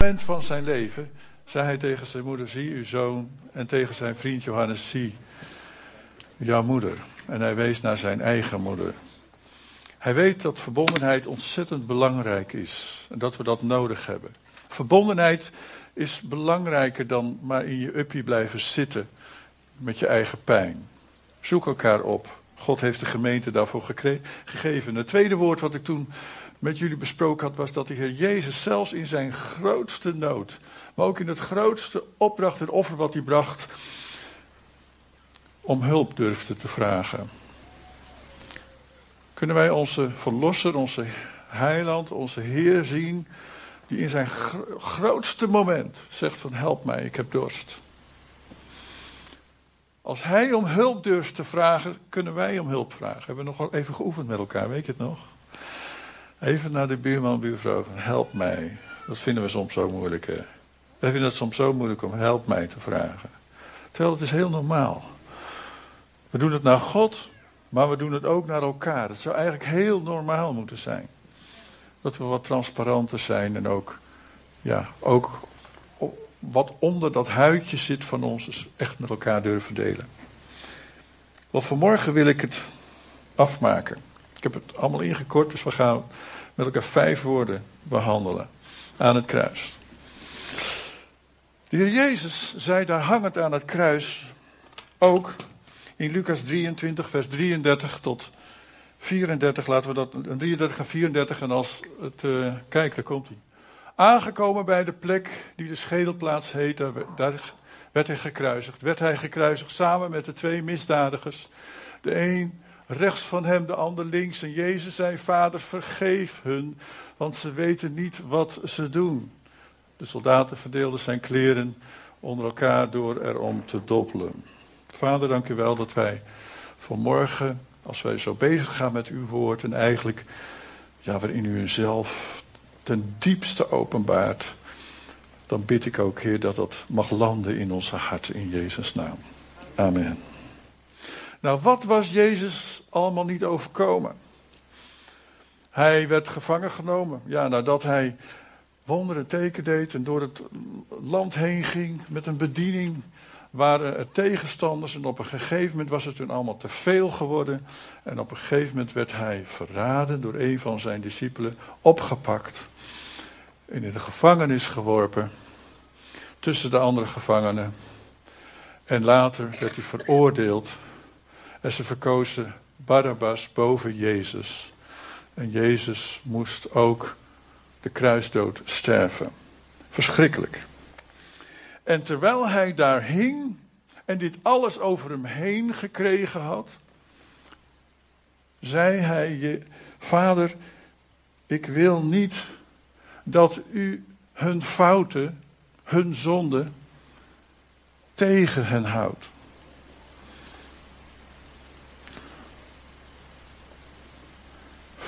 moment van zijn leven zei hij tegen zijn moeder: Zie uw zoon. En tegen zijn vriend Johannes: Zie jouw moeder. En hij wees naar zijn eigen moeder. Hij weet dat verbondenheid ontzettend belangrijk is en dat we dat nodig hebben. Verbondenheid is belangrijker dan maar in je uppie blijven zitten met je eigen pijn. Zoek elkaar op. God heeft de gemeente daarvoor gegeven. Het tweede woord wat ik toen met jullie besproken had, was dat de Heer Jezus zelfs in zijn grootste nood, maar ook in het grootste opdracht en offer wat hij bracht, om hulp durfde te vragen. Kunnen wij onze Verlosser, onze Heiland, onze Heer zien, die in zijn grootste moment zegt van help mij, ik heb dorst. Als hij om hulp durft te vragen, kunnen wij om hulp vragen. Hebben we nog even geoefend met elkaar, weet je het nog? Even naar de buurman, buurvrouw van help mij. Dat vinden we soms zo moeilijk. Hè? Wij vinden het soms zo moeilijk om help mij te vragen. Terwijl het is heel normaal. We doen het naar God, maar we doen het ook naar elkaar. Het zou eigenlijk heel normaal moeten zijn. Dat we wat transparanter zijn en ook, ja, ook wat onder dat huidje zit van ons, echt met elkaar durven delen. Wel, vanmorgen wil ik het afmaken. Ik heb het allemaal ingekort, dus we gaan met elkaar vijf woorden behandelen aan het kruis. De Heer Jezus zei daar hangend aan het kruis ook in Lucas 23, vers 33 tot 34, laten we dat, 33 en 34, en als het, uh, kijk, daar komt hij. Aangekomen bij de plek die de schedelplaats heet, daar werd hij gekruisigd. Werd hij gekruisigd samen met de twee misdadigers. De een rechts van hem, de ander links. En Jezus zei, Vader, vergeef hun, want ze weten niet wat ze doen. De soldaten verdeelden zijn kleren onder elkaar door erom te doppelen. Vader, dank u wel dat wij vanmorgen, als wij zo bezig gaan met uw woord en eigenlijk, ja, waarin u zelf ten diepste openbaart, dan bid ik ook, Heer, dat dat mag landen in onze harten in Jezus' naam. Amen. Nou, wat was Jezus allemaal niet overkomen? Hij werd gevangen genomen. Ja, nadat hij wonderen teken deed en door het land heen ging met een bediening waren er tegenstanders en op een gegeven moment was het toen allemaal te veel geworden en op een gegeven moment werd hij verraden door een van zijn discipelen, opgepakt en in de gevangenis geworpen tussen de andere gevangenen. En later werd hij veroordeeld en ze verkozen Barabbas boven Jezus. En Jezus moest ook de kruisdood sterven. Verschrikkelijk. En terwijl hij daar hing en dit alles over hem heen gekregen had, zei hij: Vader, ik wil niet dat u hun fouten, hun zonden, tegen hen houdt.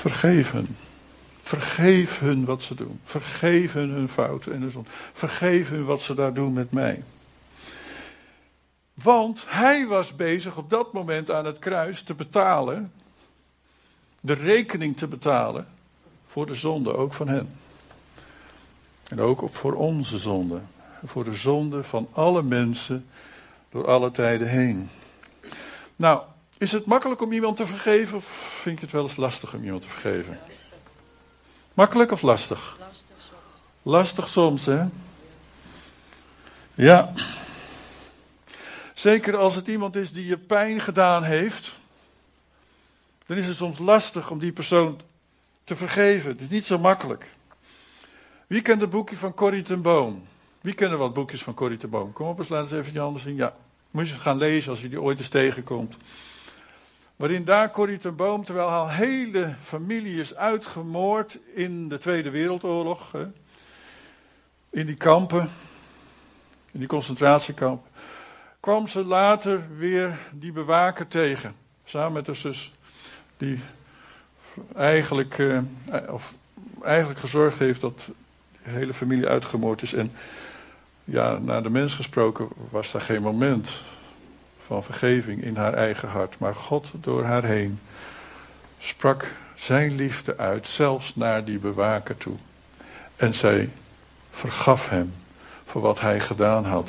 Vergeven. Vergeef hun wat ze doen. Vergeef hun hun fouten en hun zon. Vergeef hun wat ze daar doen met mij. Want hij was bezig op dat moment aan het kruis te betalen. De rekening te betalen. Voor de zonde ook van hen. En ook voor onze zonde. Voor de zonde van alle mensen door alle tijden heen. Nou, is het makkelijk om iemand te vergeven of vind je het wel eens lastig om iemand te vergeven? Makkelijk of lastig? Lastig soms. Lastig soms, hè? Ja. Zeker als het iemand is die je pijn gedaan heeft, dan is het soms lastig om die persoon te vergeven. Het is niet zo makkelijk. Wie kent het boekje van Corrie ten Boom? Wie kennen wat boekjes van Corrie ten Boom? Kom op eens, laat eens even je handen zien. Ja, moet je gaan lezen als je die ooit eens tegenkomt. Waarin daar Corrie ten Boom, terwijl haar hele familie is uitgemoord in de Tweede Wereldoorlog. Hè, in die kampen, in die concentratiekampen. kwam ze later weer die bewaker tegen. Samen met haar zus. Die eigenlijk, eh, of eigenlijk gezorgd heeft dat de hele familie uitgemoord is. En ja, naar de mens gesproken was daar geen moment van vergeving in haar eigen hart. Maar God door haar heen sprak zijn liefde uit, zelfs naar die bewaker toe. En zij vergaf hem voor wat hij gedaan had.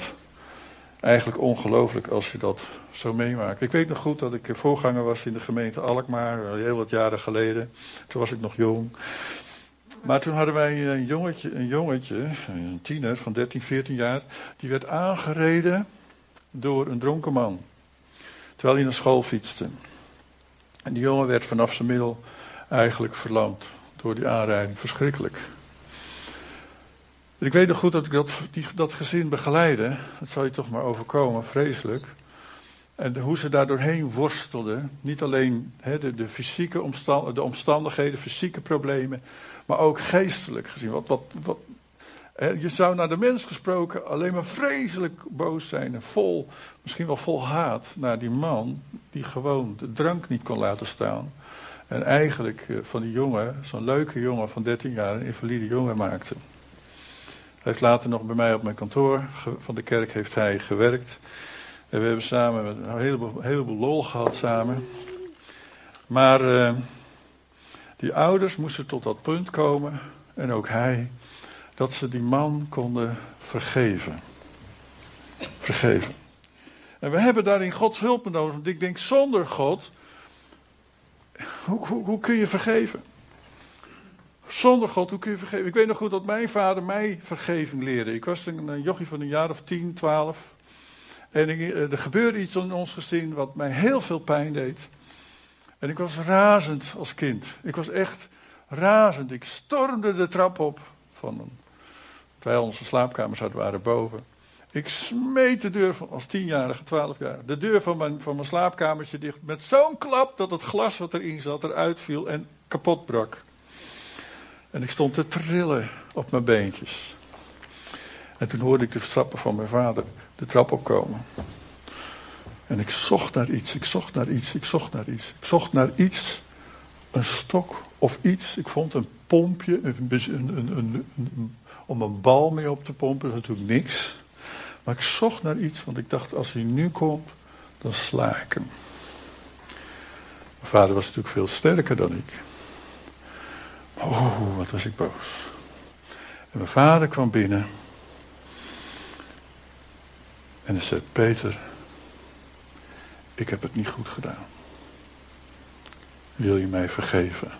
Eigenlijk ongelooflijk als je dat zo meemaakt. Ik weet nog goed dat ik voorganger was in de gemeente Alkmaar, heel wat jaren geleden. Toen was ik nog jong. Maar toen hadden wij een jongetje, een jongetje, een tiener van 13, 14 jaar, die werd aangereden door een dronken man. Terwijl hij naar school fietste. En die jongen werd vanaf zijn middel eigenlijk verlamd door die aanrijding. Verschrikkelijk. ik weet nog goed dat ik dat, die, dat gezin begeleidde. Dat zal je toch maar overkomen, vreselijk. En hoe ze daar doorheen worstelden. Niet alleen de, de, fysieke omstand, de omstandigheden, fysieke problemen. Maar ook geestelijk gezien. Wat, wat, wat, je zou naar de mens gesproken alleen maar vreselijk boos zijn. En vol, misschien wel vol haat naar die man. Die gewoon de drank niet kon laten staan. En eigenlijk eh, van die jongen, zo'n leuke jongen van 13 jaar, een invalide jongen maakte. Hij heeft later nog bij mij op mijn kantoor van de kerk heeft hij gewerkt. En we hebben samen een heleboel, lol gehad samen. Maar uh, die ouders moesten tot dat punt komen, en ook hij, dat ze die man konden vergeven. Vergeven. En we hebben daarin Gods hulp nodig. Want ik denk, zonder God, hoe, hoe, hoe kun je vergeven? Zonder God, hoe kun je vergeven? Ik weet nog goed dat mijn vader mij vergeving leerde. Ik was een, jochie van een jaar of 10, 12. En eh, er gebeurde iets in ons gezin wat mij heel veel pijn deed. En ik was razend als kind. Ik was echt razend. Ik stormde de trap op van een, terwijl onze slaapkamers hadden waren boven. Ik smeet de deur van, als tienjarige, twaalf jaar, de deur van mijn, van mijn slaapkamertje dicht. Met zo'n klap dat het glas wat erin zat eruit viel en kapot brak. En ik stond te trillen op mijn beentjes. En toen hoorde ik de stappen van mijn vader de trap opkomen. En ik zocht naar iets, ik zocht naar iets, ik zocht naar iets. Ik zocht naar iets, een stok of iets. Ik vond een pompje een, een, een, om een bal mee op te pompen, dat natuurlijk niks. Maar ik zocht naar iets, want ik dacht, als hij nu komt, dan sla ik hem. Mijn vader was natuurlijk veel sterker dan ik. Oh, wat was ik boos. En mijn vader kwam binnen. En hij zei: Peter, ik heb het niet goed gedaan. Wil je mij vergeven?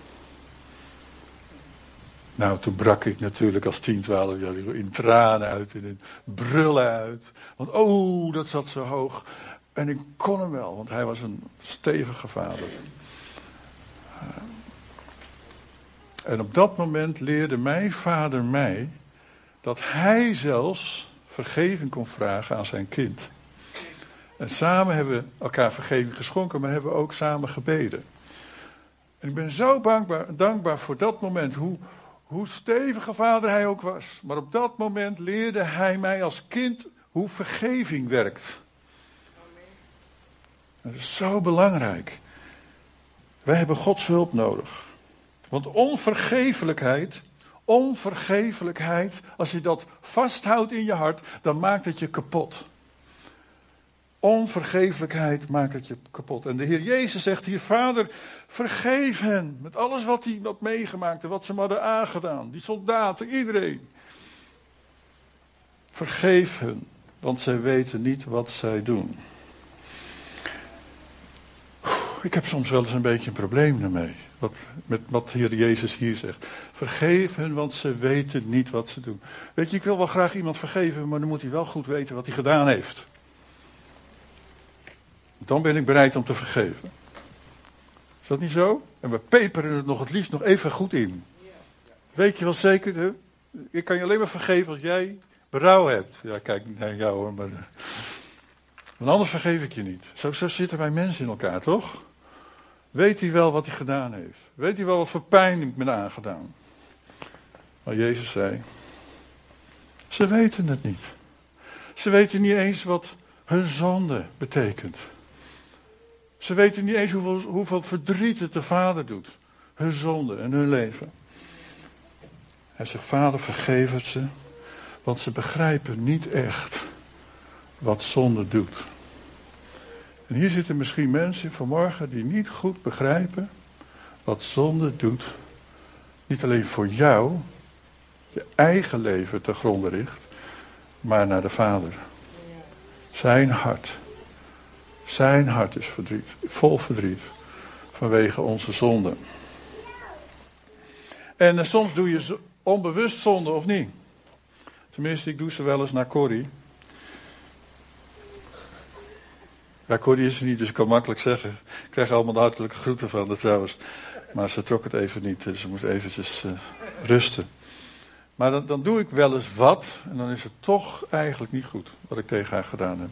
Nou, toen brak ik natuurlijk als 10, 12 jaar in tranen uit, in brullen uit. Want oh, dat zat zo hoog. En ik kon hem wel, want hij was een stevige vader. En op dat moment leerde mijn vader mij dat hij zelfs vergeving kon vragen aan zijn kind. En samen hebben we elkaar vergeving geschonken, maar hebben we ook samen gebeden. En ik ben zo dankbaar, dankbaar voor dat moment, hoe, hoe stevige vader hij ook was. Maar op dat moment leerde hij mij als kind hoe vergeving werkt. Dat is zo belangrijk. Wij hebben Gods hulp nodig. Want onvergeeflijkheid, onvergeeflijkheid, als je dat vasthoudt in je hart, dan maakt het je kapot. Onvergeeflijkheid maakt het je kapot. En de Heer Jezus zegt hier: Vader, vergeef hen. Met alles wat hij had meegemaakt en wat ze hem hadden aangedaan. Die soldaten, iedereen. Vergeef hen, want zij weten niet wat zij doen. Ik heb soms wel eens een beetje een probleem daarmee. Wat, met wat de Heer Jezus hier zegt. Vergeef hen, want ze weten niet wat ze doen. Weet je, ik wil wel graag iemand vergeven, maar dan moet hij wel goed weten wat hij gedaan heeft. Dan ben ik bereid om te vergeven. Is dat niet zo? En we peperen het nog het liefst nog even goed in. Weet je wel zeker? Hè? Ik kan je alleen maar vergeven als jij berouw hebt. Ja, kijk naar jou hoor. Maar... Eh. Want anders vergeef ik je niet. Zo, zo zitten wij mensen in elkaar, toch? Weet hij wel wat hij gedaan heeft? Weet hij wel wat voor pijn ik ben aangedaan? Maar Jezus zei: Ze weten het niet. Ze weten niet eens wat hun zonde betekent. Ze weten niet eens hoeveel, hoeveel verdriet het de vader doet. Hun zonde en hun leven. Hij zegt, vader vergeef het ze. Want ze begrijpen niet echt wat zonde doet. En hier zitten misschien mensen vanmorgen die niet goed begrijpen wat zonde doet. Niet alleen voor jou, je eigen leven te gronde richt, maar naar de Vader. Zijn hart. Zijn hart is verdriet, vol verdriet vanwege onze zonden. En uh, soms doe je onbewust zonde of niet. Tenminste, ik doe ze wel eens naar Corrie. Ja, Corrie is er niet, dus ik kan makkelijk zeggen. Ik krijg allemaal de hartelijke groeten van haar trouwens. Maar ze trok het even niet, dus ze moest eventjes uh, rusten. Maar dan, dan doe ik wel eens wat en dan is het toch eigenlijk niet goed wat ik tegen haar gedaan heb.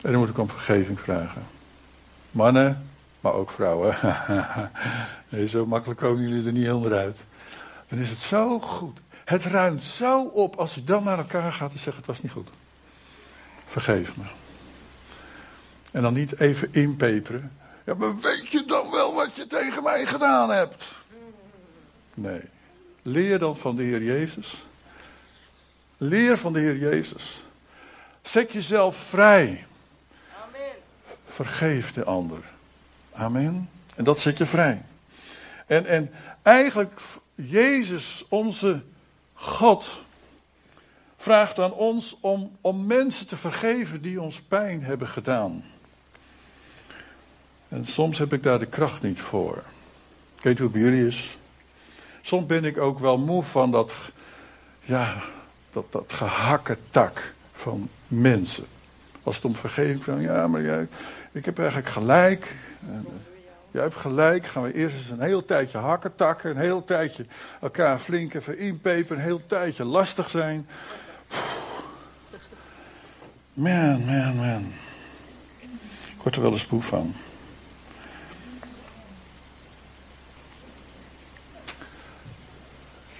En dan moet ik om vergeving vragen. Mannen, maar ook vrouwen. nee, zo makkelijk komen jullie er niet helemaal uit. Dan is het zo goed. Het ruimt zo op als je dan naar elkaar gaat en zegt: Het was niet goed. Vergeef me. En dan niet even inpeperen. Ja, maar weet je dan wel wat je tegen mij gedaan hebt? Nee. Leer dan van de Heer Jezus. Leer van de Heer Jezus. Zet jezelf vrij. Vergeef de ander. Amen. En dat zet je vrij. En, en eigenlijk, Jezus, onze God, vraagt aan ons om, om mensen te vergeven die ons pijn hebben gedaan. En soms heb ik daar de kracht niet voor. Ik weet hoe het bij jullie is. Soms ben ik ook wel moe van dat, ja, dat, dat gehakke tak van mensen. Als het om vergeving van, ja, maar jij, ik heb eigenlijk gelijk. En, jij hebt gelijk. Gaan we eerst eens een heel tijdje hakken takken. Een heel tijdje elkaar flink even inpeperen. Een heel tijdje lastig zijn. Man, man, man. Ik word er wel eens boef van.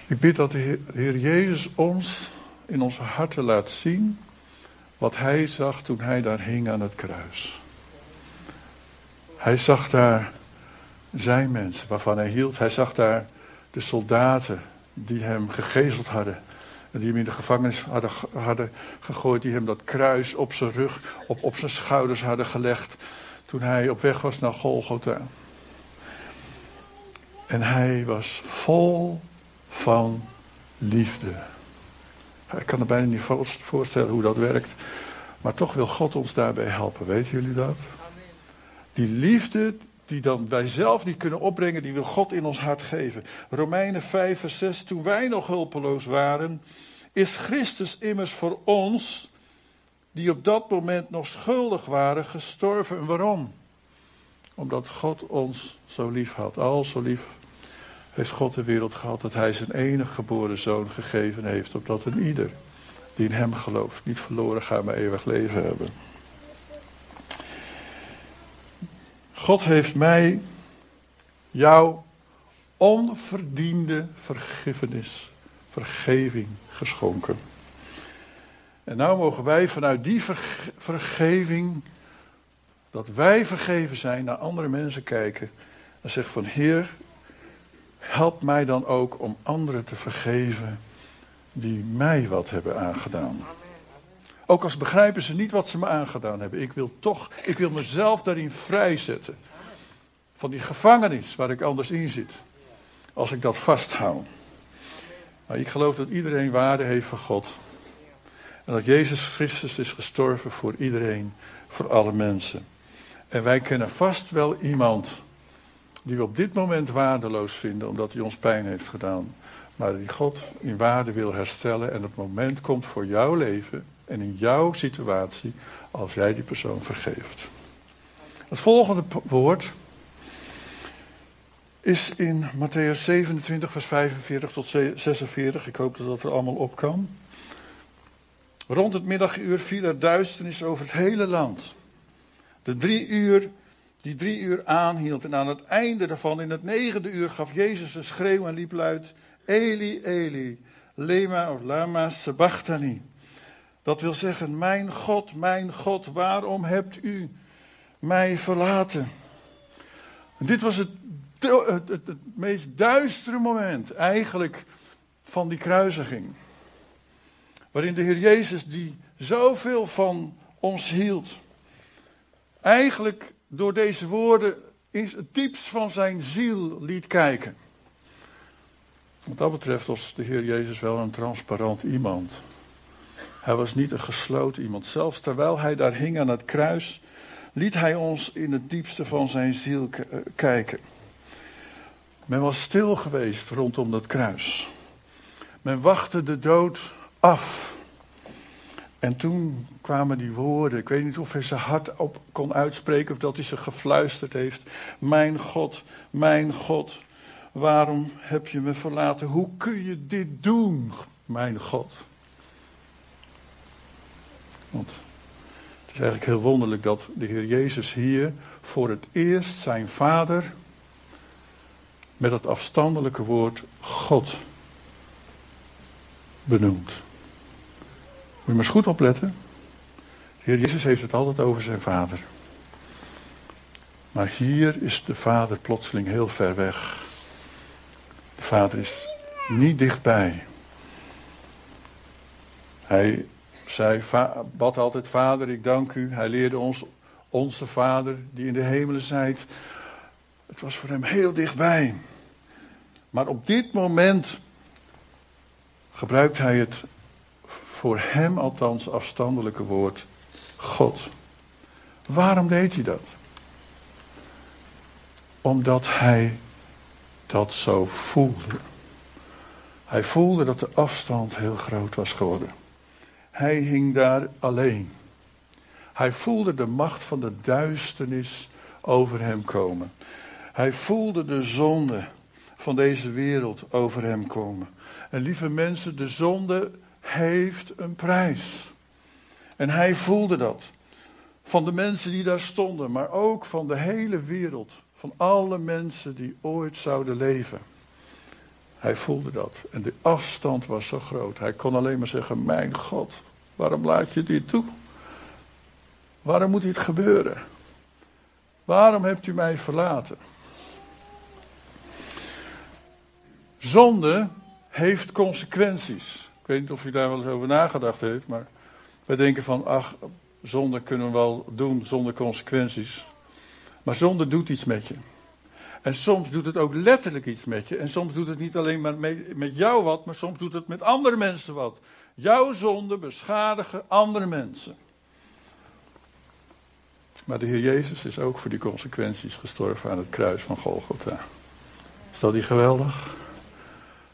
Ik bid dat de Heer Jezus ons in onze harten laat zien wat Hij zag toen Hij daar hing aan het kruis. Hij zag daar zijn mensen waarvan Hij hield. Hij zag daar de soldaten die Hem gegezeld hadden. En die hem in de gevangenis hadden, hadden gegooid. Die hem dat kruis op zijn rug, op, op zijn schouders hadden gelegd. Toen hij op weg was naar Golgotha. En hij was vol van liefde. Ik kan er bijna niet voorstellen hoe dat werkt. Maar toch wil God ons daarbij helpen. Weten jullie dat? Die liefde die dan wij zelf niet kunnen opbrengen, die wil God in ons hart geven. Romeinen 5 vers 6. Toen wij nog hulpeloos waren, is Christus immers voor ons, die op dat moment nog schuldig waren, gestorven. En waarom? Omdat God ons zo lief had. Al zo lief heeft God de wereld gehad dat hij zijn enige geboren zoon gegeven heeft, opdat een ieder die in hem gelooft niet verloren gaat, maar eeuwig leven hebben. God heeft mij jouw onverdiende vergiffenis, vergeving geschonken. En nou mogen wij vanuit die vergeving, dat wij vergeven zijn, naar andere mensen kijken en zeggen van Heer, help mij dan ook om anderen te vergeven die mij wat hebben aangedaan. Ook als begrijpen ze niet wat ze me aangedaan hebben. Ik wil toch, ik wil mezelf daarin vrijzetten. Van die gevangenis waar ik anders in zit. Als ik dat vasthoud. Maar ik geloof dat iedereen waarde heeft voor God. En dat Jezus Christus is gestorven voor iedereen, voor alle mensen. En wij kennen vast wel iemand die we op dit moment waardeloos vinden omdat hij ons pijn heeft gedaan. Maar die God in waarde wil herstellen en het moment komt voor jouw leven en in jouw situatie als jij die persoon vergeeft. Het volgende woord is in Matthäus 27, vers 45 tot 46. Ik hoop dat dat er allemaal op kan. Rond het middaguur viel er duisternis over het hele land. De drie uur die drie uur aanhield. En aan het einde daarvan, in het negende uur, gaf Jezus een schreeuw en liep luid: Eli, Eli, lema of lama sabachthani. Dat wil zeggen: Mijn God, mijn God, waarom hebt u mij verlaten? En dit was het, het, het, het meest duistere moment eigenlijk van die kruisiging. Waarin de Heer Jezus, die zoveel van ons hield, eigenlijk door deze woorden in het diepst van zijn ziel liet kijken. Wat dat betreft was de Heer Jezus wel een transparant iemand. Hij was niet een gesloten iemand. Zelfs terwijl hij daar hing aan het kruis, liet hij ons in het diepste van zijn ziel eh, kijken. Men was stil geweest rondom dat kruis. Men wachtte de dood af. En toen kwamen die woorden. Ik weet niet of hij ze hard op kon uitspreken of dat hij ze gefluisterd heeft. Mijn God, mijn God, waarom heb je me verlaten? Hoe kun je dit doen, mijn God? Want het is eigenlijk heel wonderlijk dat de Heer Jezus hier voor het eerst zijn Vader met het afstandelijke woord God benoemt. Moet je maar eens goed opletten. De Heer Jezus heeft het altijd over zijn vader. Maar hier is de vader plotseling heel ver weg. De vader is niet dichtbij. Hij zei, bad altijd, vader, ik dank u. Hij leerde ons, onze vader die in de hemelen zijt. Het was voor hem heel dichtbij. Maar op dit moment gebruikt hij het voor hem althans afstandelijke woord God. Waarom deed hij dat? Omdat hij dat zo voelde. Hij voelde dat de afstand heel groot was geworden. Hij hing daar alleen. Hij voelde de macht van de duisternis over hem komen. Hij voelde de zonde van deze wereld over hem komen. En lieve mensen, de zonde heeft een prijs. En hij voelde dat. Van de mensen die daar stonden, maar ook van de hele wereld. Van alle mensen die ooit zouden leven. Hij voelde dat. En de afstand was zo groot. Hij kon alleen maar zeggen: Mijn God, waarom laat je dit toe? Waarom moet dit gebeuren? Waarom hebt u mij verlaten? Zonde heeft consequenties. Ik weet niet of u daar wel eens over nagedacht heeft, maar wij denken van, ach, zonde kunnen we wel doen zonder consequenties. Maar zonde doet iets met je. En soms doet het ook letterlijk iets met je. En soms doet het niet alleen maar met jou wat, maar soms doet het met andere mensen wat. Jouw zonde beschadigen andere mensen. Maar de Heer Jezus is ook voor die consequenties gestorven aan het kruis van Golgotha. Is dat niet geweldig?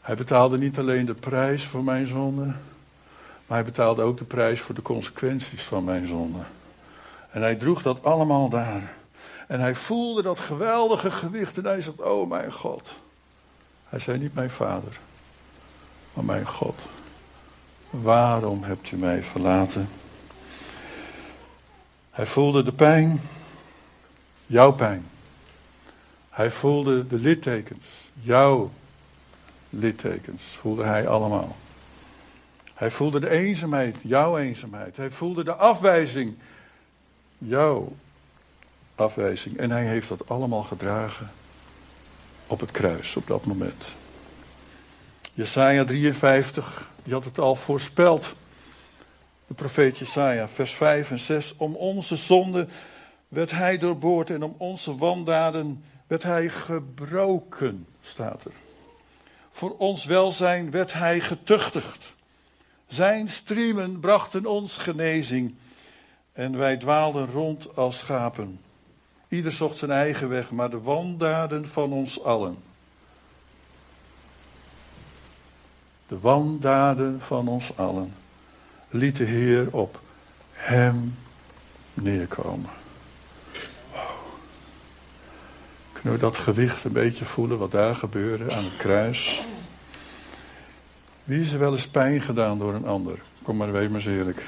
Hij betaalde niet alleen de prijs voor mijn zonde, maar hij betaalde ook de prijs voor de consequenties van mijn zonde. En hij droeg dat allemaal daar. En hij voelde dat geweldige gewicht en hij zegt, oh mijn God. Hij zei niet mijn vader, maar mijn God. Waarom hebt u mij verlaten? Hij voelde de pijn, jouw pijn. Hij voelde de littekens, jouw littekens voelde hij allemaal. Hij voelde de eenzaamheid, jouw eenzaamheid. Hij voelde de afwijzing, jouw afwijzing. En hij heeft dat allemaal gedragen op het kruis op dat moment. Jesaja 53, die had het al voorspeld. De profeet Jesaja, vers 5 en 6. Om onze zonde werd hij doorboord en om onze wandaden werd hij gebroken, staat er. Voor ons welzijn werd hij getuchtigd. Zijn striemen brachten ons genezing. En wij dwaalden rond als schapen. Ieder zocht zijn eigen weg, maar de wandaden van ons allen. De wandaden van ons allen liet de Heer op hem neerkomen. We dat gewicht een beetje voelen wat daar gebeurde aan het kruis? Wie is er wel eens pijn gedaan door een ander? Kom maar, wees maar eens eerlijk.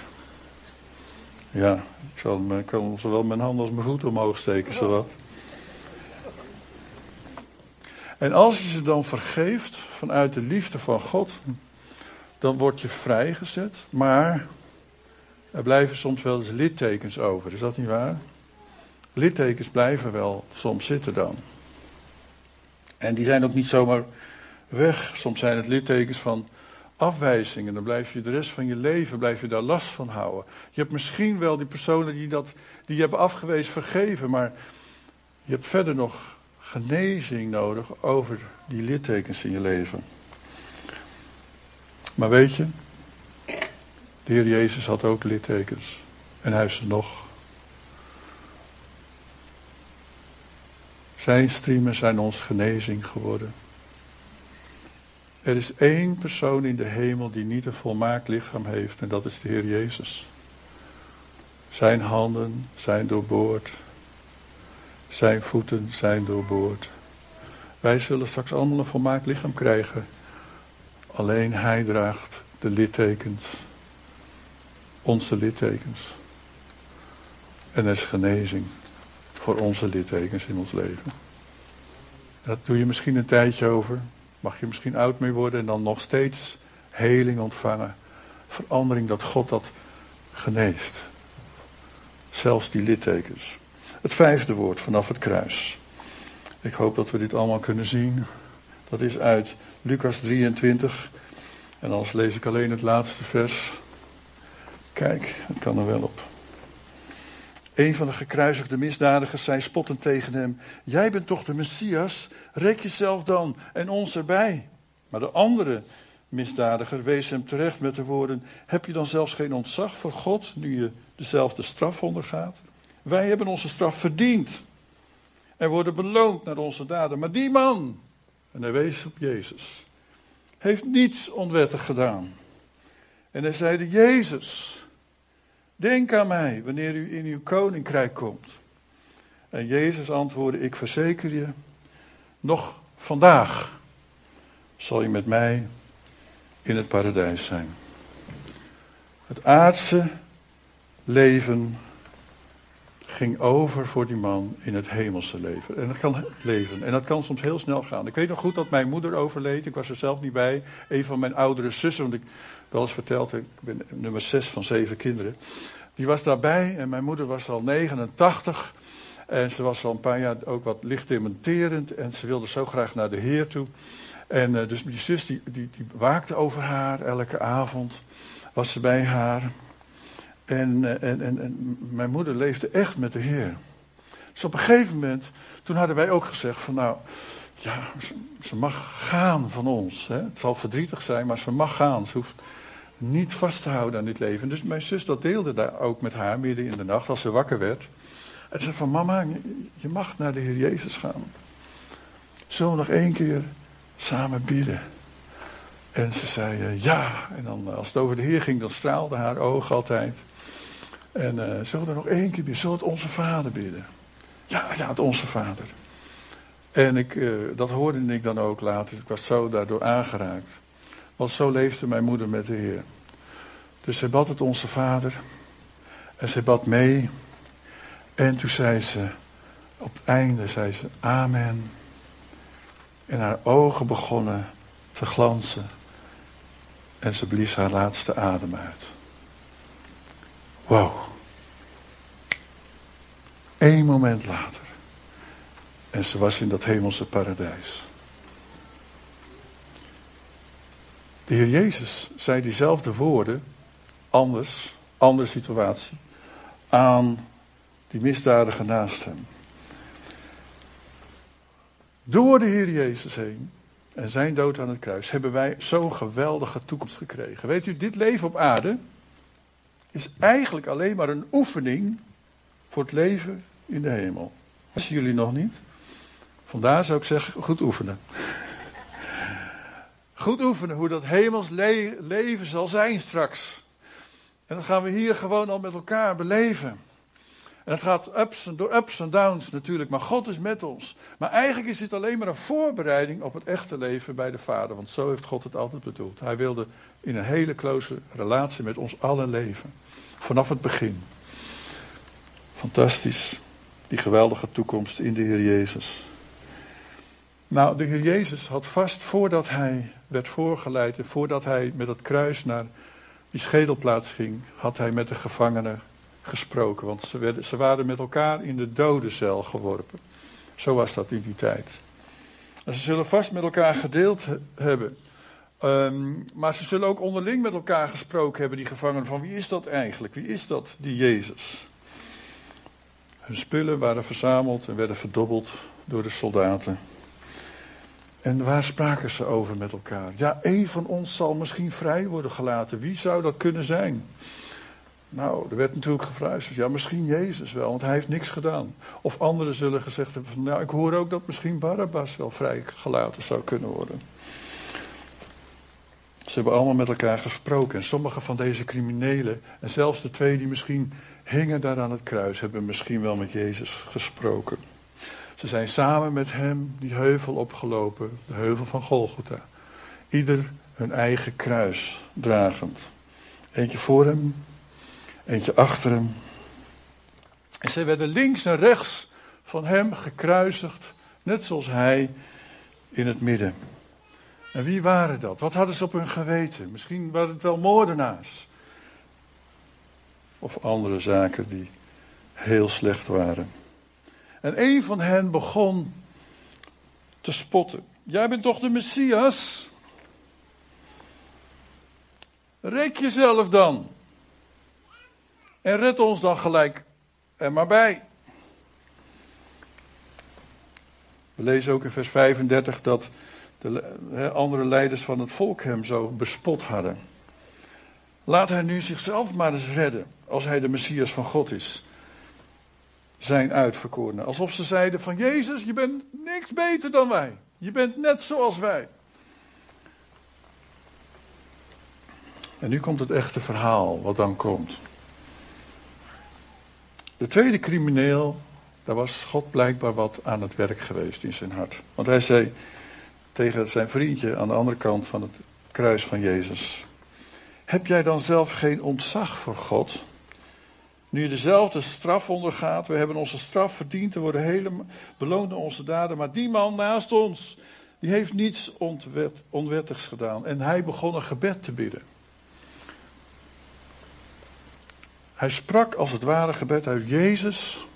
Ja, ik, zal, kan zowel mijn hand als mijn voet omhoog steken, zowat. En als je ze dan vergeeft vanuit de liefde van God, dan word je vrijgezet. Maar er blijven soms wel eens littekens over, is dat niet waar? Littekens blijven wel soms zitten dan. En die zijn ook niet zomaar weg. Soms zijn het littekens van afwijzingen. Dan blijf je de rest van je leven blijf je daar last van houden. Je hebt misschien wel die personen die, dat, die je hebben afgewezen vergeven, maar je hebt verder nog genezing nodig over die littekens in je leven. Maar weet je, de Heer Jezus had ook littekens. En hij is er nog. Zijn striemen zijn ons genezing geworden. Er is één persoon in de hemel die niet een volmaakt lichaam heeft en dat is de Heer Jezus. Zijn handen zijn doorboord. Zijn voeten zijn doorboord. Wij zullen straks allemaal een volmaakt lichaam krijgen. Alleen Hij draagt de littekens. Onze littekens. En er is genezing voor onze littekens in ons leven. Dat doe je misschien een tijdje over. Mag je misschien oud mee worden en dan nog steeds heling ontvangen. Verandering dat God dat geneest. Zelfs die littekens. Het vijfde woord vanaf het kruis. Ik hoop dat we dit allemaal kunnen zien. Dat is uit Lucas 23. En anders lees ik alleen het laatste vers. Kijk, het kan er wel op. Een van de gekruisigde misdadigers zei spottend tegen hem: Jij bent toch de Messias? Rek jezelf dan en ons erbij. Maar de andere misdadiger wees hem terecht met de woorden: Heb je dan zelfs geen ontzag voor God nu je dezelfde straf ondergaat? Wij hebben onze straf verdiend en worden beloond naar onze daden. Maar die man, en hij wees op Jezus, heeft niets onwettig gedaan. En hij zeide: Jezus, Denk aan mij wanneer u in uw koninkrijk komt. En Jezus antwoordde: Ik verzeker je, nog vandaag zal je met mij in het paradijs zijn. Het aardse leven ging over voor die man in het hemelse leven. En dat kan leven. En dat kan soms heel snel gaan. Ik weet nog goed dat mijn moeder overleed. Ik was er zelf niet bij. Een van mijn oudere zussen, want ik wel eens verteld, ik ben nummer zes van zeven kinderen. Die was daarbij en mijn moeder was al 89. En ze was al een paar jaar ook wat licht dementerend. En ze wilde zo graag naar de Heer toe. En uh, dus die zus die, die, die, waakte over haar elke avond. Was ze bij haar. En, uh, en, en, en, mijn moeder leefde echt met de Heer. Dus op een gegeven moment, toen hadden wij ook gezegd van nou, ja, ze, mag gaan van ons. Hè. Het zal verdrietig zijn, maar ze mag gaan. Ze hoeft niet vast te houden aan dit leven. Dus mijn zus dat deelde daar ook met haar midden in de nacht als ze wakker werd. En ze zei van mama, je mag naar de Heer Jezus gaan. Zullen we nog één keer samen bidden? En ze zei uh, ja. En dan eh, als het over de Heer ging, dan straalde haar oog altijd. En uh, zullen we er nog één keer bidden? Zullen we het onze vader bidden? Ja, ja, het onze vader. En ik, uh, dat hoorde ik dan ook later. Ik was zo daardoor aangeraakt. Want zo leefde mijn moeder met de Heer. Dus zij bad het onze vader. En zij bad mee. En toen zei ze, op het einde zei ze, amen. En haar ogen begonnen te glanzen. En ze blies haar laatste adem uit. Wow. Eén moment later. En ze was in dat hemelse paradijs. De Heer Jezus zei diezelfde woorden, anders, andere situatie, aan die misdadige naast hem. Door de Heer Jezus heen en zijn dood aan het kruis hebben wij zo'n geweldige toekomst gekregen. Weet u, dit leven op aarde is eigenlijk alleen maar een oefening voor het leven in de hemel. Wisten jullie nog niet? Vandaar zou ik zeggen, goed oefenen. Goed oefenen hoe dat hemels leven zal zijn straks. En dat gaan we hier gewoon al met elkaar beleven. En het gaat ups en, ups downs natuurlijk, maar God is met ons. Maar eigenlijk is dit alleen maar een voorbereiding op het echte leven bij de Vader. Want zo heeft God het altijd bedoeld. Hij wilde in een hele close relatie met ons allen leven. Vanaf het begin. Fantastisch. Die geweldige toekomst in de Heer Jezus. Nou, de Heer Jezus had vast voordat hij werd voorgeleid en voordat hij met het kruis naar die schedelplaats ging, had hij met de gevangenen gesproken. Want ze, werden, ze waren met elkaar in de dodencel geworpen. Zo was dat in die tijd. Ze zullen vast met elkaar gedeeld hebben. Um, maar ze zullen ook onderling met elkaar gesproken hebben, die gevangenen, van wie is dat eigenlijk? Wie is dat, die Jezus? Hun spullen waren verzameld en werden verdobbeld door de soldaten. En waar spraken ze over met elkaar? Ja, één van ons zal misschien vrij worden gelaten. Wie zou dat kunnen zijn? Nou, er werd natuurlijk gefluisterd. Ja, misschien Jezus wel, want hij heeft niks gedaan. Of anderen zullen gezegd hebben van, nou, ik hoor ook dat misschien Barabbas wel vrijgelaten zou kunnen worden. Ze hebben allemaal met elkaar gesproken. En sommige van deze criminelen, en zelfs de twee die misschien hingen daar aan het kruis, hebben misschien wel met Jezus gesproken. Ze zijn samen met hem die heuvel opgelopen, de heuvel van Golgotha. Ieder hun eigen kruis dragend. Eentje voor hem, eentje achter hem. En ze werden links en rechts van hem gekruisigd, net zoals hij in het midden. En wie waren dat? Wat hadden ze op hun geweten? Misschien waren het wel moordenaars. Of andere zaken die heel slecht waren. En een van hen begon te spotten. Jij bent toch de Messias? Rek jezelf dan. En red ons dan gelijk er maar bij. We lezen ook in vers 35 dat de andere leiders van het volk hem zo bespot hadden. Laat hij nu zichzelf maar eens redden, als hij de Messias van God is. Zijn uitverkorene. Alsof ze zeiden van Jezus, je bent niks beter dan wij. Je bent net zoals wij. En nu komt het echte verhaal wat dan komt. De tweede crimineel, daar was God blijkbaar wat aan het werk geweest in zijn hart. Want hij zei tegen zijn vriendje aan de andere kant van het kruis van Jezus: Heb jij dan zelf geen ontzag voor God? Nu je dezelfde straf ondergaat, we hebben onze straf verdiend, we worden beloond onze daden, maar die man naast ons, die heeft niets onwet, onwettigs gedaan. En hij begon een gebed te bidden. Hij sprak als het ware gebed uit Jezus.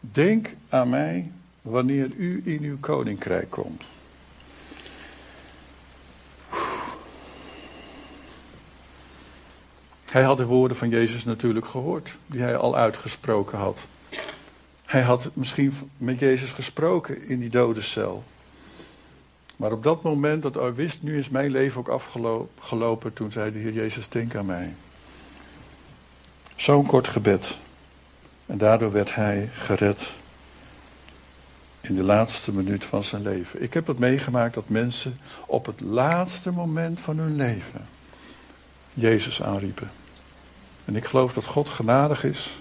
Denk aan mij wanneer u in uw koninkrijk komt. Hij had de woorden van Jezus natuurlijk gehoord, die hij al uitgesproken had. Hij had misschien met Jezus gesproken in die dode cel. Maar op dat moment dat hij wist, nu is mijn leven ook afgelopen, toen zei de Heer Jezus, denk aan mij. Zo'n kort gebed. En daardoor werd hij gered in de laatste minuut van zijn leven. Ik heb het meegemaakt dat mensen op het laatste moment van hun leven Jezus aanriepen. En ik geloof dat God genadig is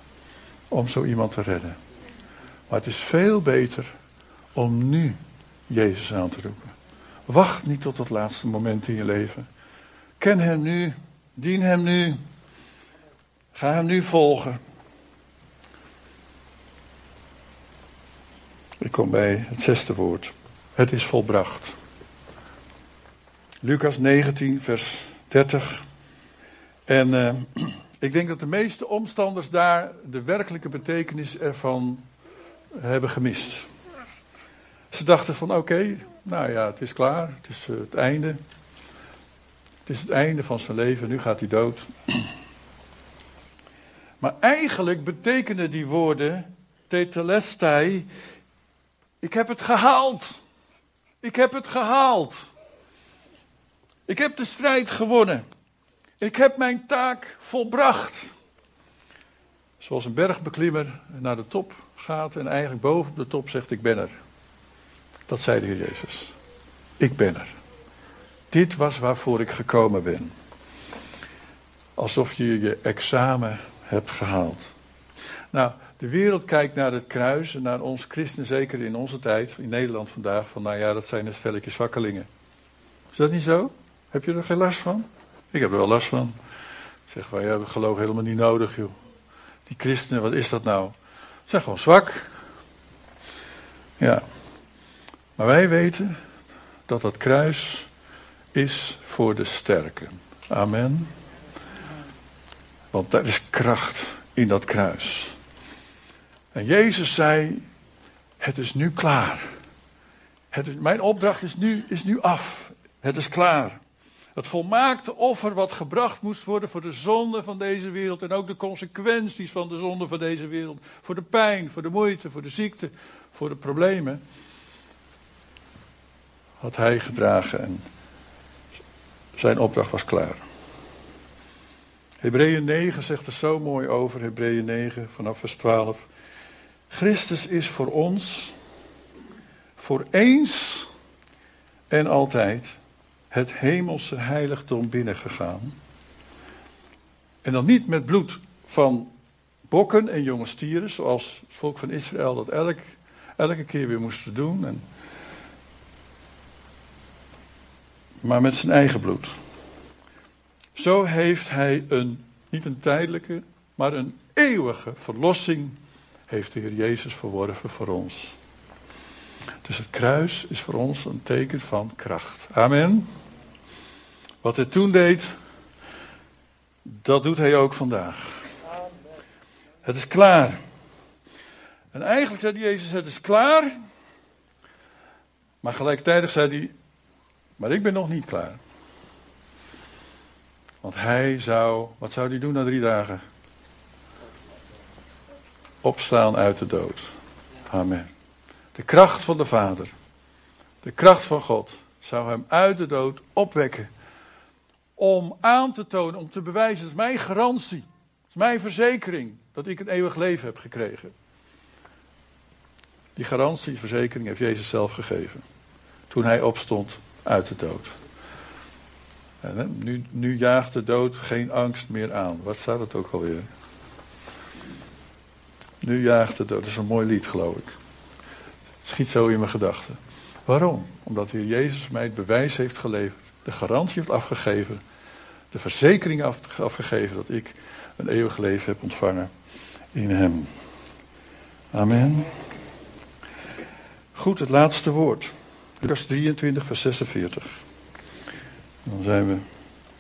om zo iemand te redden. Maar het is veel beter om nu Jezus aan te roepen. Wacht niet tot het laatste moment in je leven. Ken Hem nu, dien Hem nu, ga Hem nu volgen. Ik kom bij het zesde woord. Het is volbracht. Lucas 19, vers 30. En uh, ik denk dat de meeste omstanders daar de werkelijke betekenis ervan hebben gemist. Ze dachten van oké, nou ja, het is klaar, het is uh, het einde. Het is het einde van zijn leven, nu gaat hij dood. Maar eigenlijk betekenen die woorden, tetelestai, ik heb het gehaald. Ik heb het gehaald. Ik heb de strijd gewonnen. Ik heb mijn taak volbracht. Zoals een bergbeklimmer naar de top gaat en eigenlijk boven de top zegt: Ik ben er. Dat zei de Heer Jezus. Ik ben er. Dit was waarvoor ik gekomen ben. Alsof je je examen hebt gehaald. Nou, de wereld kijkt naar het kruis en naar ons christenen, zeker in onze tijd, in Nederland vandaag, van nou ja, dat zijn een stelletje zwakkelingen. Is dat niet zo? Heb je er geen last van? Ik heb er wel last van. Ik zeg ja, we geloof helemaal niet nodig, joh. Die christenen, wat is dat nou? Ze zijn gewoon zwak. Ja. Maar wij weten dat dat kruis is voor de sterken. Amen. Want er is kracht in dat kruis. En Jezus zei: Het is nu klaar. Het mijn opdracht is nu, is nu af. Het is klaar. Het volmaakte offer wat gebracht moest worden voor de zonde van deze wereld en ook de consequenties van de zonde van deze wereld. Voor de pijn, voor de moeite, voor de ziekte, voor de problemen. had hij gedragen en zijn opdracht was klaar. Hebreeën 9 zegt er zo mooi over, Hebreeën 9 vanaf vers 12. Christus is voor ons, voor eens en altijd, het hemelse heiligdom binnengegaan. En dan niet met bloed van bokken en jonge stieren, zoals het volk van Israël dat elk, elke keer weer moesten doen. En, maar met zijn eigen bloed. Zo heeft hij een, niet een tijdelijke, maar een eeuwige verlossing, heeft de Heer Jezus verworven voor ons. Dus het kruis is voor ons een teken van kracht. Amen. Wat hij toen deed, dat doet hij ook vandaag. Het is klaar. En eigenlijk zei Jezus: Het is klaar. Maar gelijktijdig zei hij: Maar ik ben nog niet klaar. Hij zou, wat zou hij doen na drie dagen? Opstaan uit de dood. Amen. De kracht van de Vader, de kracht van God, zou hem uit de dood opwekken. Om aan te tonen, om te bewijzen, het is mijn garantie, is mijn verzekering dat ik een eeuwig leven heb gekregen. Die garantie, verzekering heeft Jezus zelf gegeven. Toen hij opstond uit de dood. En nu, nu jaagt de dood geen angst meer aan. Wat staat het ook alweer? Nu jaagt de dood. Dat is een mooi lied, geloof ik. Het schiet zo in mijn gedachten. Waarom? Omdat de Heer Jezus mij het bewijs heeft geleverd. De garantie heeft afgegeven. De verzekering afgegeven dat ik een eeuwig leven heb ontvangen in Hem. Amen. Goed, het laatste woord. Lucas 23, vers 46. Dan zijn we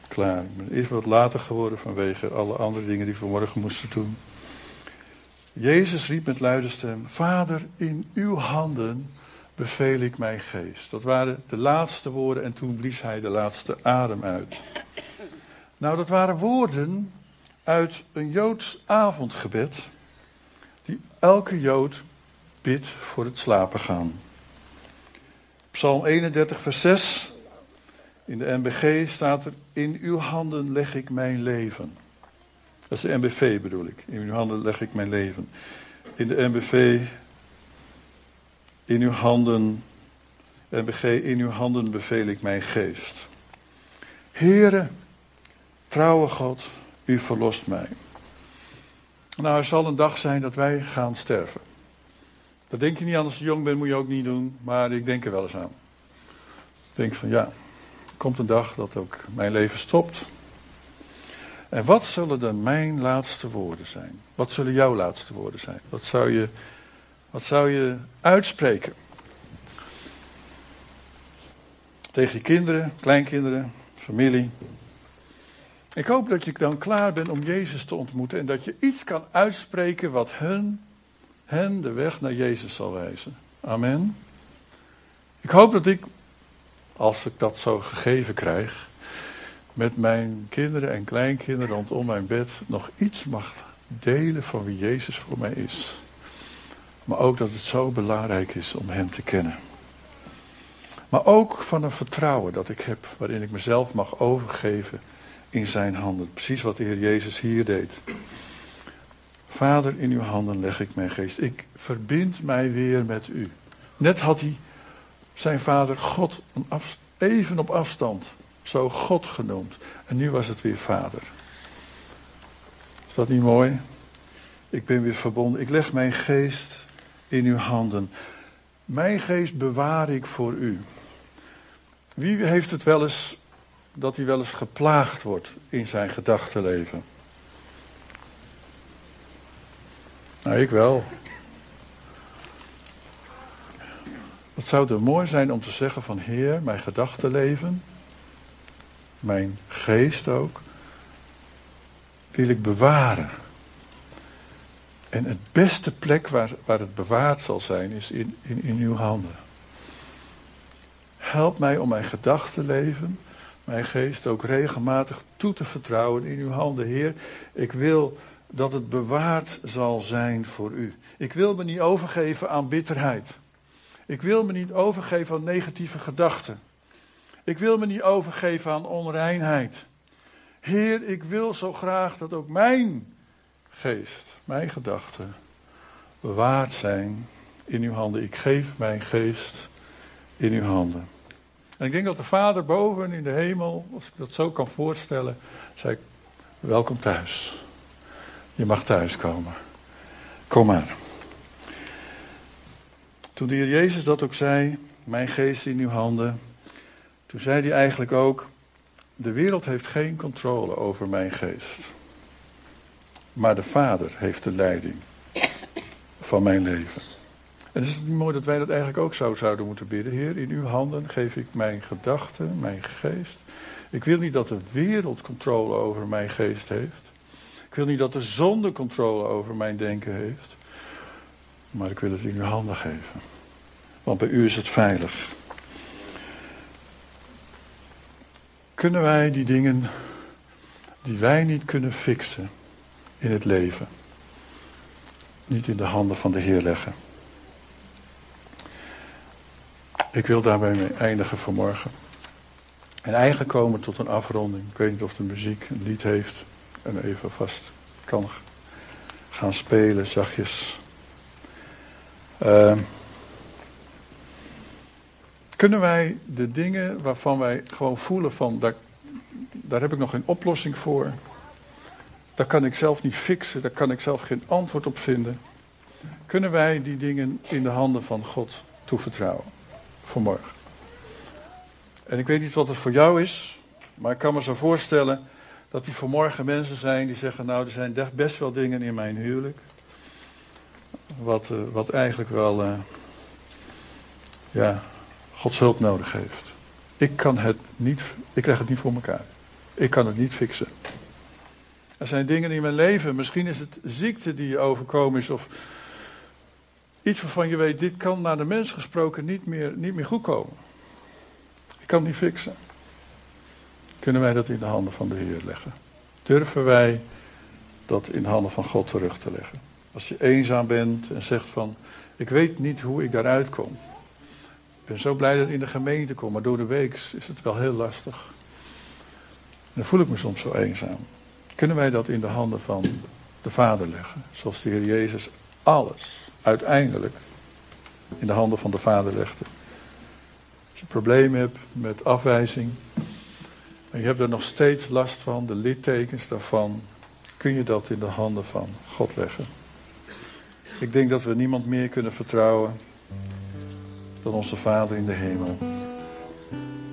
klaar. Ben even wat later geworden vanwege alle andere dingen die we vanmorgen moesten doen. Jezus riep met luide stem: Vader, in uw handen beveel ik mijn geest. Dat waren de laatste woorden en toen blies hij de laatste adem uit. Nou, dat waren woorden uit een Joods avondgebed, die elke Jood bidt voor het slapen gaan. Psalm 31, vers 6. In de NBG staat er: In uw handen leg ik mijn leven. Dat is de NBV bedoel ik. In uw handen leg ik mijn leven. In de NBV. In uw handen. NBG, in uw handen beveel ik mijn geest. Heere, trouwe God, u verlost mij. Nou, er zal een dag zijn dat wij gaan sterven. Dat denk je niet aan als je jong bent, moet je ook niet doen, maar ik denk er wel eens aan. Ik denk van ja, komt een dag dat ook mijn leven stopt. En wat zullen dan mijn laatste woorden zijn? Wat zullen jouw laatste woorden zijn? Wat zou je, wat zou je uitspreken? Tegen je kinderen, kleinkinderen, familie. Ik hoop dat je dan klaar bent om Jezus te ontmoeten en dat je iets kan uitspreken wat hun, hen de weg naar Jezus zal wijzen. Amen. Ik hoop dat ik, als ik dat zo gegeven krijg, met mijn kinderen en kleinkinderen rondom mijn bed nog iets mag delen van wie Jezus voor mij is. Maar ook dat het zo belangrijk is om Hem te kennen. Maar ook van een vertrouwen dat ik heb, waarin ik mezelf mag overgeven in zijn handen. Precies wat de Heer Jezus hier deed. Vader, in uw handen leg ik mijn geest. Ik verbind mij weer met u. Net had hij zijn vader God even op afstand zo God genoemd. En nu was het weer vader. Is dat niet mooi? Ik ben weer verbonden. Ik leg mijn geest in uw handen. Mijn geest bewaar ik voor u. Wie heeft het wel eens dat hij wel eens geplaagd wordt in zijn gedachtenleven? Nou, ik wel. Wat zou er mooi zijn om te zeggen van Heer, mijn gedachtenleven, mijn geest ook, wil ik bewaren. En het beste plek waar, waar het bewaard zal zijn, is in, in, in uw handen. Help mij om mijn gedachtenleven, mijn geest ook regelmatig toe te vertrouwen in uw handen. Heer, ik wil dat het bewaard zal zijn voor u. Ik wil me niet overgeven aan bitterheid. Ik wil me niet overgeven aan negatieve gedachten. Ik wil me niet overgeven aan onreinheid. Heer, ik wil zo graag dat ook mijn geest, mijn gedachten, bewaard zijn in uw handen. Ik geef mijn geest in uw handen. En ik denk dat de Vader boven in de hemel, als ik dat zo kan voorstellen, zei: Welkom thuis. Je mag thuiskomen. Kom maar. Toen de Heer Jezus dat ook zei, mijn geest in uw handen, toen zei hij eigenlijk ook, de wereld heeft geen controle over mijn geest. Maar de Vader heeft de leiding van mijn leven. En is het niet mooi dat wij dat eigenlijk ook zo zouden moeten bidden? Heer, in uw handen geef ik mijn gedachten, mijn geest. Ik wil niet dat de wereld controle over mijn geest heeft. Ik wil niet dat de zonde controle over mijn denken heeft. Maar ik wil het in uw handen geven. Want bij u is het veilig. Kunnen wij die dingen die wij niet kunnen fixen in het leven, niet in de handen van de Heer leggen? Ik wil daarbij mee eindigen vanmorgen. En eigenlijk komen tot een afronding. Ik weet niet of de muziek een lied heeft en even vast kan gaan spelen, zachtjes. Uh, kunnen wij de dingen waarvan wij gewoon voelen van, daar, daar heb ik nog geen oplossing voor. Daar kan ik zelf niet fixen, daar kan ik zelf geen antwoord op vinden. Kunnen wij die dingen in de handen van God toevertrouwen? Vanmorgen. En ik weet niet wat het voor jou is, maar ik kan me zo voorstellen dat die vanmorgen mensen zijn die zeggen, nou er zijn best wel dingen in mijn huwelijk. Wat, uh, wat eigenlijk wel, uh, ja, Gods hulp nodig heeft. Ik kan het niet, ik krijg het niet voor elkaar. Ik kan het niet fixen. Er zijn dingen in mijn leven, misschien is het ziekte die je overkomen is of iets waarvan je weet, dit kan naar de mens gesproken niet meer, niet meer goed komen. Ik kan het niet fixen. Kunnen wij dat in de handen van de Heer leggen? Durven wij dat in de handen van God terug te leggen? Als je eenzaam bent en zegt van, ik weet niet hoe ik daaruit kom. Ik ben zo blij dat ik in de gemeente kom, maar door de week is het wel heel lastig. dan voel ik me soms zo eenzaam. Kunnen wij dat in de handen van de Vader leggen? Zoals de Heer Jezus alles uiteindelijk in de handen van de Vader legde. Als je een probleem hebt met afwijzing en je hebt er nog steeds last van, de littekens daarvan, kun je dat in de handen van God leggen. Ik denk dat we niemand meer kunnen vertrouwen dan onze Vader in de hemel.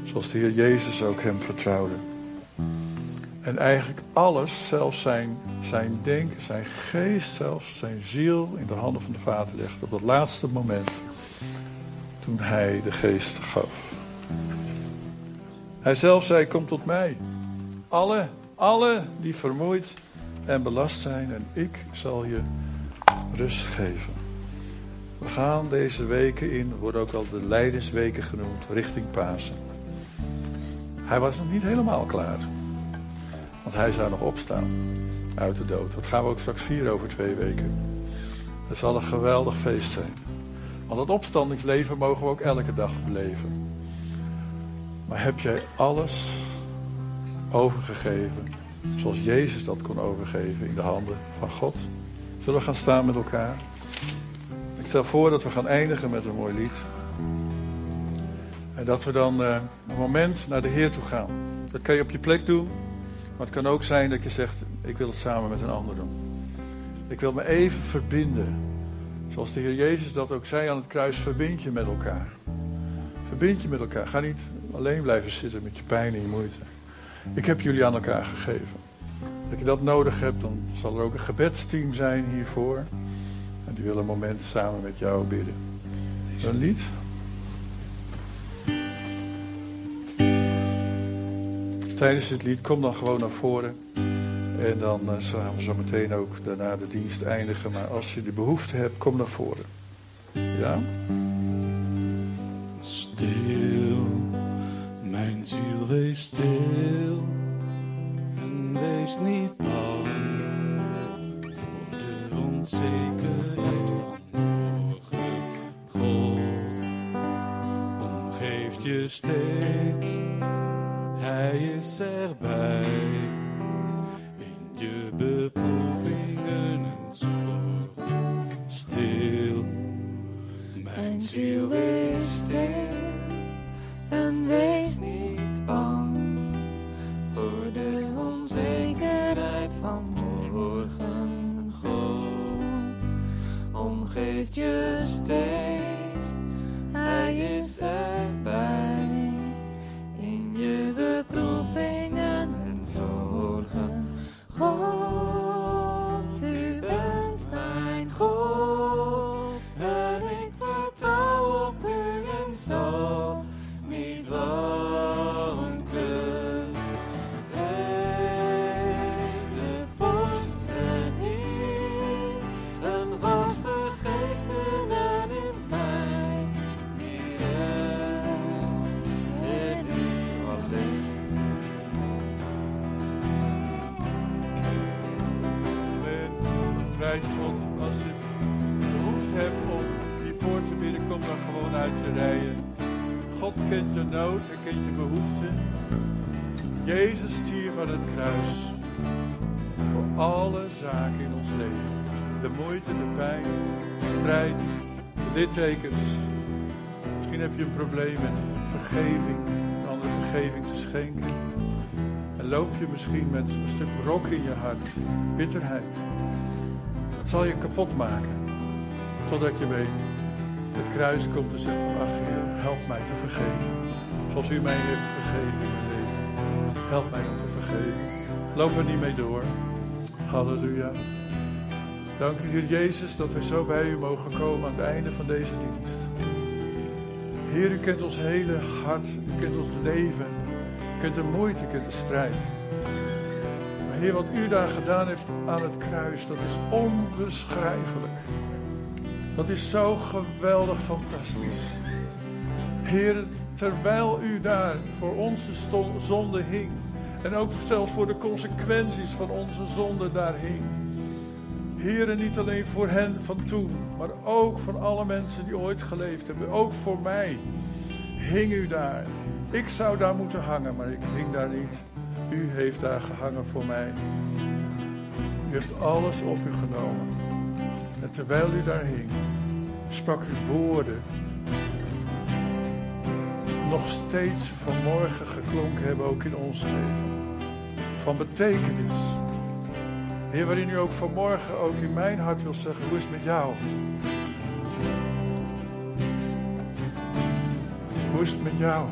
Zoals de Heer Jezus ook hem vertrouwde. En eigenlijk alles, zelfs zijn, zijn denken, zijn geest, zelfs zijn ziel in de handen van de Vader legde. Op dat laatste moment toen hij de geest gaf. Hij zelf zei, kom tot mij. Alle, alle die vermoeid en belast zijn en ik zal je rust geven. We gaan deze weken in, worden ook wel de Leidensweken genoemd, richting Pasen. Hij was nog niet helemaal klaar. Want hij zou nog opstaan uit de dood. Dat gaan we ook straks vieren over twee weken. Het zal een geweldig feest zijn. Want het opstandingsleven mogen we ook elke dag beleven. Maar heb jij alles overgegeven zoals Jezus dat kon overgeven in de handen van God? Zullen we gaan staan met elkaar? Stel voor dat we gaan eindigen met een mooi lied. En dat we dan uh, een moment naar de Heer toe gaan. Dat kan je op je plek doen. Maar het kan ook zijn dat je zegt, ik wil het samen met een ander doen. Ik wil me even verbinden. Zoals de Heer Jezus dat ook zei aan het kruis, verbind je met elkaar. Verbind je met elkaar. Ga niet alleen blijven zitten met je pijn en je moeite. Ik heb jullie aan elkaar gegeven. Als je dat nodig hebt, dan zal er ook een gebedsteam zijn hiervoor. Een moment samen met jou bidden. Een lied? Tijdens dit lied kom dan gewoon naar voren. En dan uh, we zo meteen ook daarna de dienst eindigen. Maar als je de behoefte hebt, kom naar voren. Ja? Stil, mijn ziel wees stil. En wees niet bang voor de onzekerheid je steeds. Hij is erbij. Kent je nood en kent je behoefte. Jezus stierf aan het kruis. Voor alle zaken in ons leven. De moeite, de pijn, de strijd, de littekens. Misschien heb je een probleem met vergeving, een andere vergeving te schenken. En loop je misschien met een stuk brok in je hart, bitterheid. Dat zal je kapot maken. Totdat je weet, het kruis komt en zegt ach Heer, help mij te vergeven. Zoals u mij heeft vergeven in mijn leven. Help mij om te vergeven. Loop er niet mee door. Halleluja. Dank u Heer Jezus dat wij zo bij u mogen komen aan het einde van deze dienst. Heer, u kent ons hele hart, u kent ons leven, u kent de moeite, u kent de strijd. Maar Heer, wat u daar gedaan heeft aan het kruis, dat is onbeschrijfelijk. Dat is zo geweldig fantastisch. Heer, terwijl u daar voor onze zonde hing, en ook zelfs voor de consequenties van onze zonde daar hing. Heer, niet alleen voor hen van toen, maar ook voor alle mensen die ooit geleefd hebben. Ook voor mij hing u daar. Ik zou daar moeten hangen, maar ik hing daar niet. U heeft daar gehangen voor mij. U heeft alles op u genomen. En terwijl u daar hing, sprak u woorden. Nog steeds vanmorgen geklonken hebben, ook in ons leven. Van betekenis. Heer, waarin u ook vanmorgen ook in mijn hart wil zeggen, hoe is het met jou? Hoe is het met jou?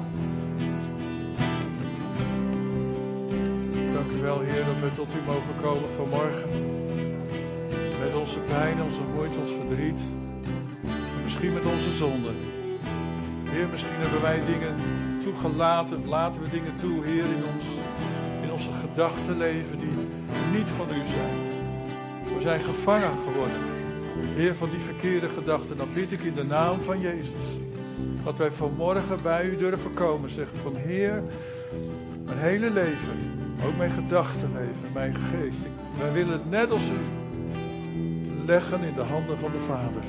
Dank u wel, Heer, dat wij tot u mogen komen vanmorgen. Met onze pijn, onze moeite, ons verdriet. Misschien met onze zonden. Heer, misschien hebben wij dingen toegelaten. Laten we dingen toe, Heer, in ons, in onze gedachtenleven die niet van u zijn. We zijn gevangen geworden. Heer, van die verkeerde gedachten. Dan bid ik in de naam van Jezus. Dat wij vanmorgen bij u durven komen. Zeggen van Heer, mijn hele leven. Ook mijn gedachtenleven, mijn geest. Wij willen het net als u leggen in de handen van de Vader.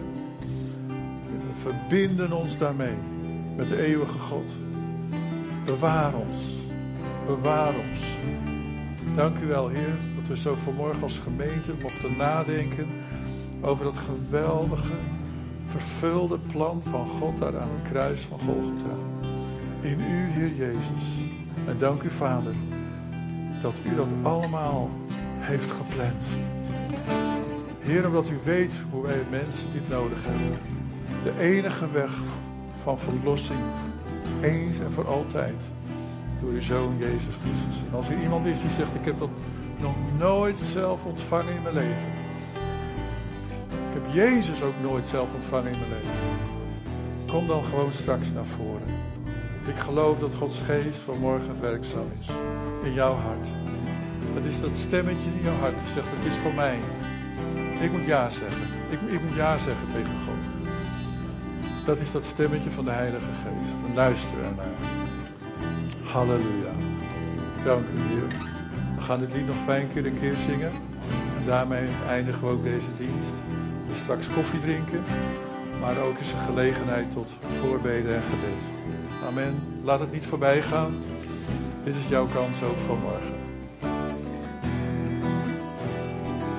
Verbinden ons daarmee met de eeuwige God. Bewaar ons. Bewaar ons. Dank u wel, Heer, dat we zo vanmorgen als gemeente mochten nadenken over dat geweldige, vervulde plan van God daar aan het kruis van Golgotha. In u, Heer Jezus. En dank u, Vader, dat u dat allemaal heeft gepland. Heer, omdat u weet hoe wij mensen dit nodig hebben. De enige weg van verlossing, eens en voor altijd, door uw Zoon Jezus Christus. En als er iemand is die zegt, ik heb dat nog nooit zelf ontvangen in mijn leven. Ik heb Jezus ook nooit zelf ontvangen in mijn leven. Kom dan gewoon straks naar voren. Ik geloof dat Gods geest vanmorgen werkzaam is. In jouw hart. Het is dat stemmetje in jouw hart die zegt, het is voor mij. Ik moet ja zeggen. Ik, ik moet ja zeggen tegen God. Dat is dat stemmetje van de Heilige Geest. Luister ernaar. Halleluja. Dank u, Heer. We gaan dit lied nog fijn keer een keer zingen. En daarmee eindigen we ook deze dienst. We straks koffie drinken. Maar ook is een gelegenheid tot voorbeden en gebed. Amen. Laat het niet voorbij gaan. Dit is jouw kans ook vanmorgen.